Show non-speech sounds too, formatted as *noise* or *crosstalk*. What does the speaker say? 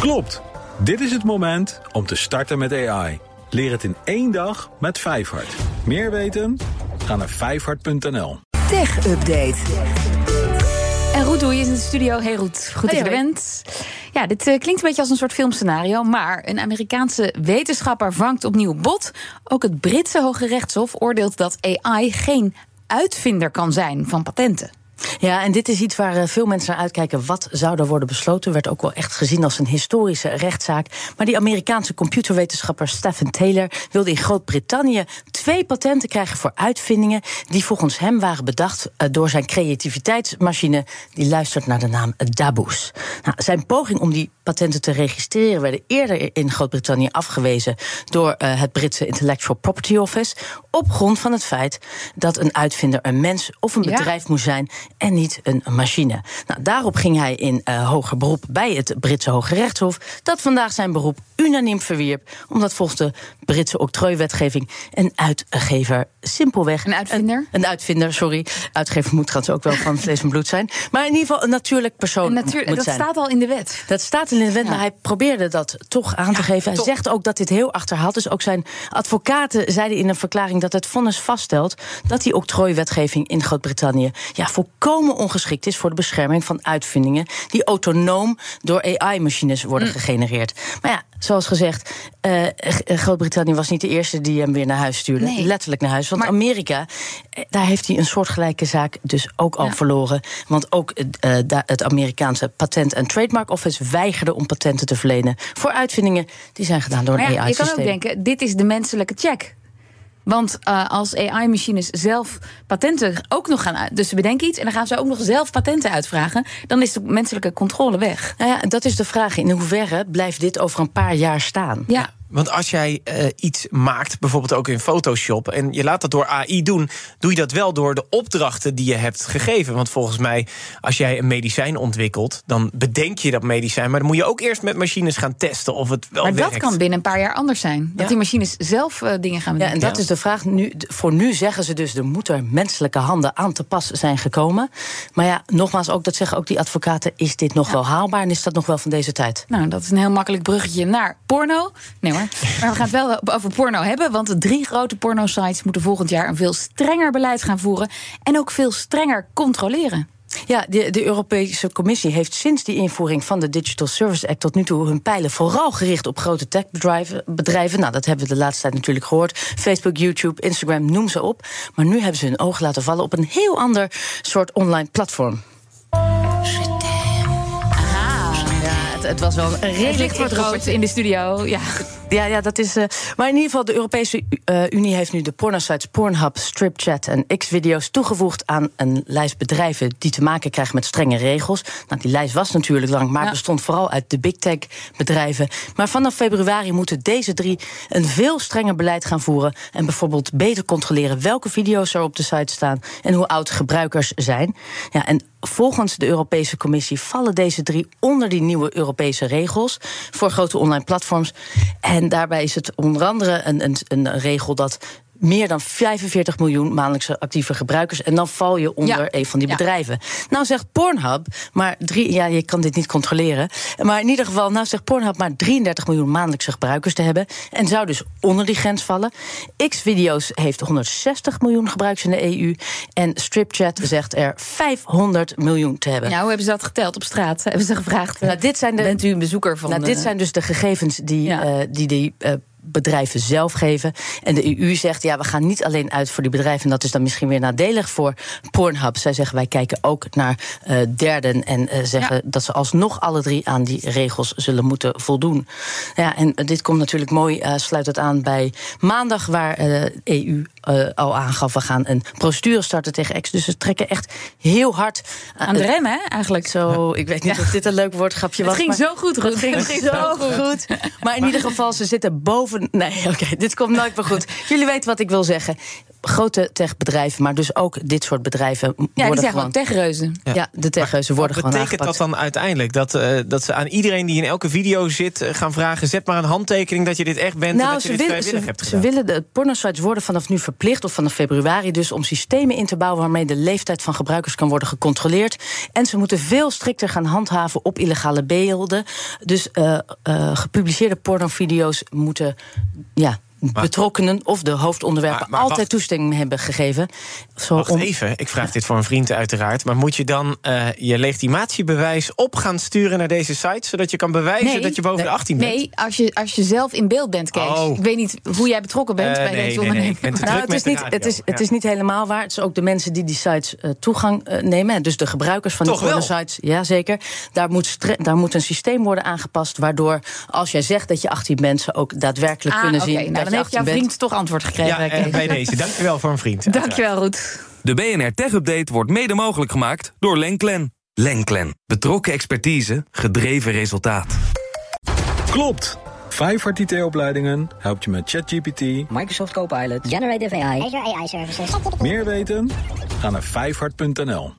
Klopt. Dit is het moment om te starten met AI. Leer het in één dag met Vijfhart. Meer weten? Ga naar vijfhart.nl. Tech Update. En Roet Doei is in de studio. Hey Roet, goed dat je er bent. Ja, dit eh, klinkt een beetje als een soort filmscenario. Maar een Amerikaanse wetenschapper vangt opnieuw bot. Ook het Britse Hoge Rechtshof oordeelt dat AI geen uitvinder kan zijn van patenten. Ja, en dit is iets waar eh, veel mensen naar uitkijken. Wat zou er worden besloten? Werd ook wel echt gezien als een historische rechtszaak. Maar die Amerikaanse computerwetenschapper Stephen Taylor wilde in Groot-Brittannië twee patenten krijgen voor uitvindingen die volgens hem waren bedacht eh, door zijn creativiteitsmachine die luistert naar de naam Dabus. Nou, zijn poging om die patenten te registreren werden eerder in Groot-Brittannië afgewezen door uh, het Britse Intellectual Property Office op grond van het feit dat een uitvinder een mens of een bedrijf ja. moest zijn en niet een machine. Nou, daarop ging hij in uh, hoger beroep bij het Britse Hoge Rechtshof, dat vandaag zijn beroep unaniem verwierp, omdat volgens de Britse octrooiwetgeving een uitgever simpelweg. Een uitvinder? Een, een, uitvinder, sorry. Uitgever moet trouwens ook wel van *laughs* vlees en bloed zijn. Maar in ieder geval een natuurlijk persoon. Natuur, moet dat zijn. staat al in de wet. Dat staat in de wet, ja. maar hij probeerde dat toch aan te geven. Hij top. zegt ook dat dit heel achterhaald is. Ook zijn advocaten zeiden in een verklaring dat het vonnis vaststelt dat die octrooiwetgeving in Groot-Brittannië ja, volkomen ongeschikt is voor de bescherming van uitvindingen die autonoom door AI-machines worden mm. gegenereerd. Maar ja, zoals gezegd, uh, Groot-Brittannië was niet de eerste die hem weer naar huis stuurde. Nee. Letterlijk naar huis. Want maar, Amerika, daar heeft hij een soortgelijke zaak dus ook al ja. verloren. Want ook uh, het Amerikaanse Patent- en Trademark Office weigerde om patenten te verlenen voor uitvindingen die zijn gedaan door een ja, AI-systeem. Je kan ook denken, dit is de menselijke check. Want uh, als AI-machines zelf patenten ook nog gaan uit. Dus ze bedenken iets en dan gaan ze ook nog zelf patenten uitvragen. Dan is de menselijke controle weg. Nou ja, dat is de vraag. In hoeverre blijft dit over een paar jaar staan? Ja. Want als jij uh, iets maakt, bijvoorbeeld ook in Photoshop, en je laat dat door AI doen, doe je dat wel door de opdrachten die je hebt gegeven. Want volgens mij, als jij een medicijn ontwikkelt, dan bedenk je dat medicijn, maar dan moet je ook eerst met machines gaan testen of het wel maar werkt. Maar dat kan binnen een paar jaar anders zijn. Dat ja. die machines zelf uh, dingen gaan bedenken. Ja, en dat is de vraag. Nu, voor nu zeggen ze dus, er moeten menselijke handen aan te pas zijn gekomen. Maar ja, nogmaals, ook dat zeggen ook die advocaten, is dit nog wel haalbaar en is dat nog wel van deze tijd? Nou, dat is een heel makkelijk bruggetje naar porno. Nee hoor. Maar we gaan het wel over porno hebben. Want de drie grote porno-sites moeten volgend jaar een veel strenger beleid gaan voeren. En ook veel strenger controleren. Ja, de, de, Europese Commissie heeft sinds die invoering van de Digital Service Act tot nu toe hun pijlen vooral gericht op grote techbedrijven. Bedrijven. Nou, dat hebben we de laatste tijd natuurlijk gehoord. Facebook, YouTube, Instagram, noem ze op. Maar nu hebben ze hun oog laten vallen op een heel ander soort online platform. het was wel een redelijk groot in de studio. Ja. Ja, ja, dat is. Uh, maar in ieder geval, de Europese uh, Unie heeft nu de pornosites Pornhub, Stripchat en X-video's toegevoegd aan een lijst bedrijven die te maken krijgen met strenge regels. Nou, die lijst was natuurlijk lang, maar ja. bestond vooral uit de big tech bedrijven. Maar vanaf februari moeten deze drie een veel strenger beleid gaan voeren en bijvoorbeeld beter controleren welke video's er op de site staan en hoe oud gebruikers zijn. Ja, en volgens de Europese Commissie vallen deze drie onder die nieuwe Europese regels voor grote online platforms. En daarbij is het onder andere een, een, een regel dat meer dan 45 miljoen maandelijkse actieve gebruikers. En dan val je onder ja. een van die ja. bedrijven. Nou zegt Pornhub, maar drie, ja, je kan dit niet controleren. Maar in ieder geval, nou zegt Pornhub maar 33 miljoen maandelijkse gebruikers te hebben. En zou dus onder die grens vallen. X-video's heeft 160 miljoen gebruikers in de EU. En Stripchat zegt er 500 miljoen te hebben. Nou, hoe hebben ze dat geteld op straat? Hebben ze gevraagd? Nou, dit zijn de, bent u een bezoeker van? Nou, dit zijn dus de gegevens die ja. uh, die, die uh, bedrijven zelf geven. En de EU zegt, ja, we gaan niet alleen uit voor die bedrijven... en dat is dan misschien weer nadelig voor Pornhub. Zij zeggen, wij kijken ook naar uh, derden... en uh, zeggen ja. dat ze alsnog alle drie aan die regels zullen moeten voldoen. Ja, en dit komt natuurlijk mooi, uh, sluit het aan bij maandag... waar de EU al aangaf, we gaan een procedure starten tegen X. Dus ze trekken echt heel hard... aan de rem, hè, eigenlijk. Zo, ik weet niet ja. of dit een leuk woordgrapje was. Het ging maar zo goed, Ruud. Het ging zo goed. Maar in ieder geval, ze zitten boven boven. Nee, *laughs* oké, dit komt nooit meer goed. Jullie weten wat ik wil zeggen. Grote techbedrijven, maar dus ook dit soort bedrijven Ja, worden die zijn gewoon. techreuzen. Ja, de techreuzen worden Wat gewoon betekent aangepakt. dat dan uiteindelijk? Dat, eh, dat ze aan iedereen die in elke video zit eh, gaan vragen... zet maar een handtekening dat je dit echt bent en Nou, dat je dit willen, vrijwillig ze, hebt ze willen de pornosites worden vanaf nu verplicht, of vanaf februari dus, om systemen in te bouwen waarmee de leeftijd van gebruikers kan worden gecontroleerd. En ze moeten veel strikter gaan handhaven op illegale beelden. Dus eh, eh, gepubliceerde pornovideo's moeten ja, betrokkenen of de hoofdonderwerpen Maar- maar altijd wacht. toestemming hebben gegeven. Zo Wacht om- even, ik vraag dit voor een vriend uiteraard. Maar moet je dan eh, je legitimatiebewijs op gaan sturen naar deze site... zodat je kan bewijzen Nee. dat je boven Nee. de 18 bent? Nee, als je, als je zelf in beeld bent, Kees. Oh. Ik weet niet hoe jij betrokken bent Eh, bij nee, deze onderneming. Nou, het is, niet, het, is, het is niet helemaal waar. Het is ook de mensen die die sites eh, toegang nemen. Dus de gebruikers van Toch die wel? sites. Ja, zeker. Daar moet, daar moet een systeem worden aangepast. Waardoor als jij zegt dat je 18 bent, ze ook daadwerkelijk Ah, kunnen zien. Nou, dan heeft 18 jouw bent. vriend toch antwoord gekregen. Ja, bij deze. Dankjewel voor een vriend. *laughs* Dankjewel, Roet. De BNR Tech Update wordt mede mogelijk gemaakt door Lenklen. Lenklen. Betrokken expertise, gedreven resultaat. Klopt! Vijfhart IT-opleidingen helpt je met ChatGPT. Microsoft Copilot, Generative AI, Azure AI Services. Meer weten? Ga naar vijfhart.nl.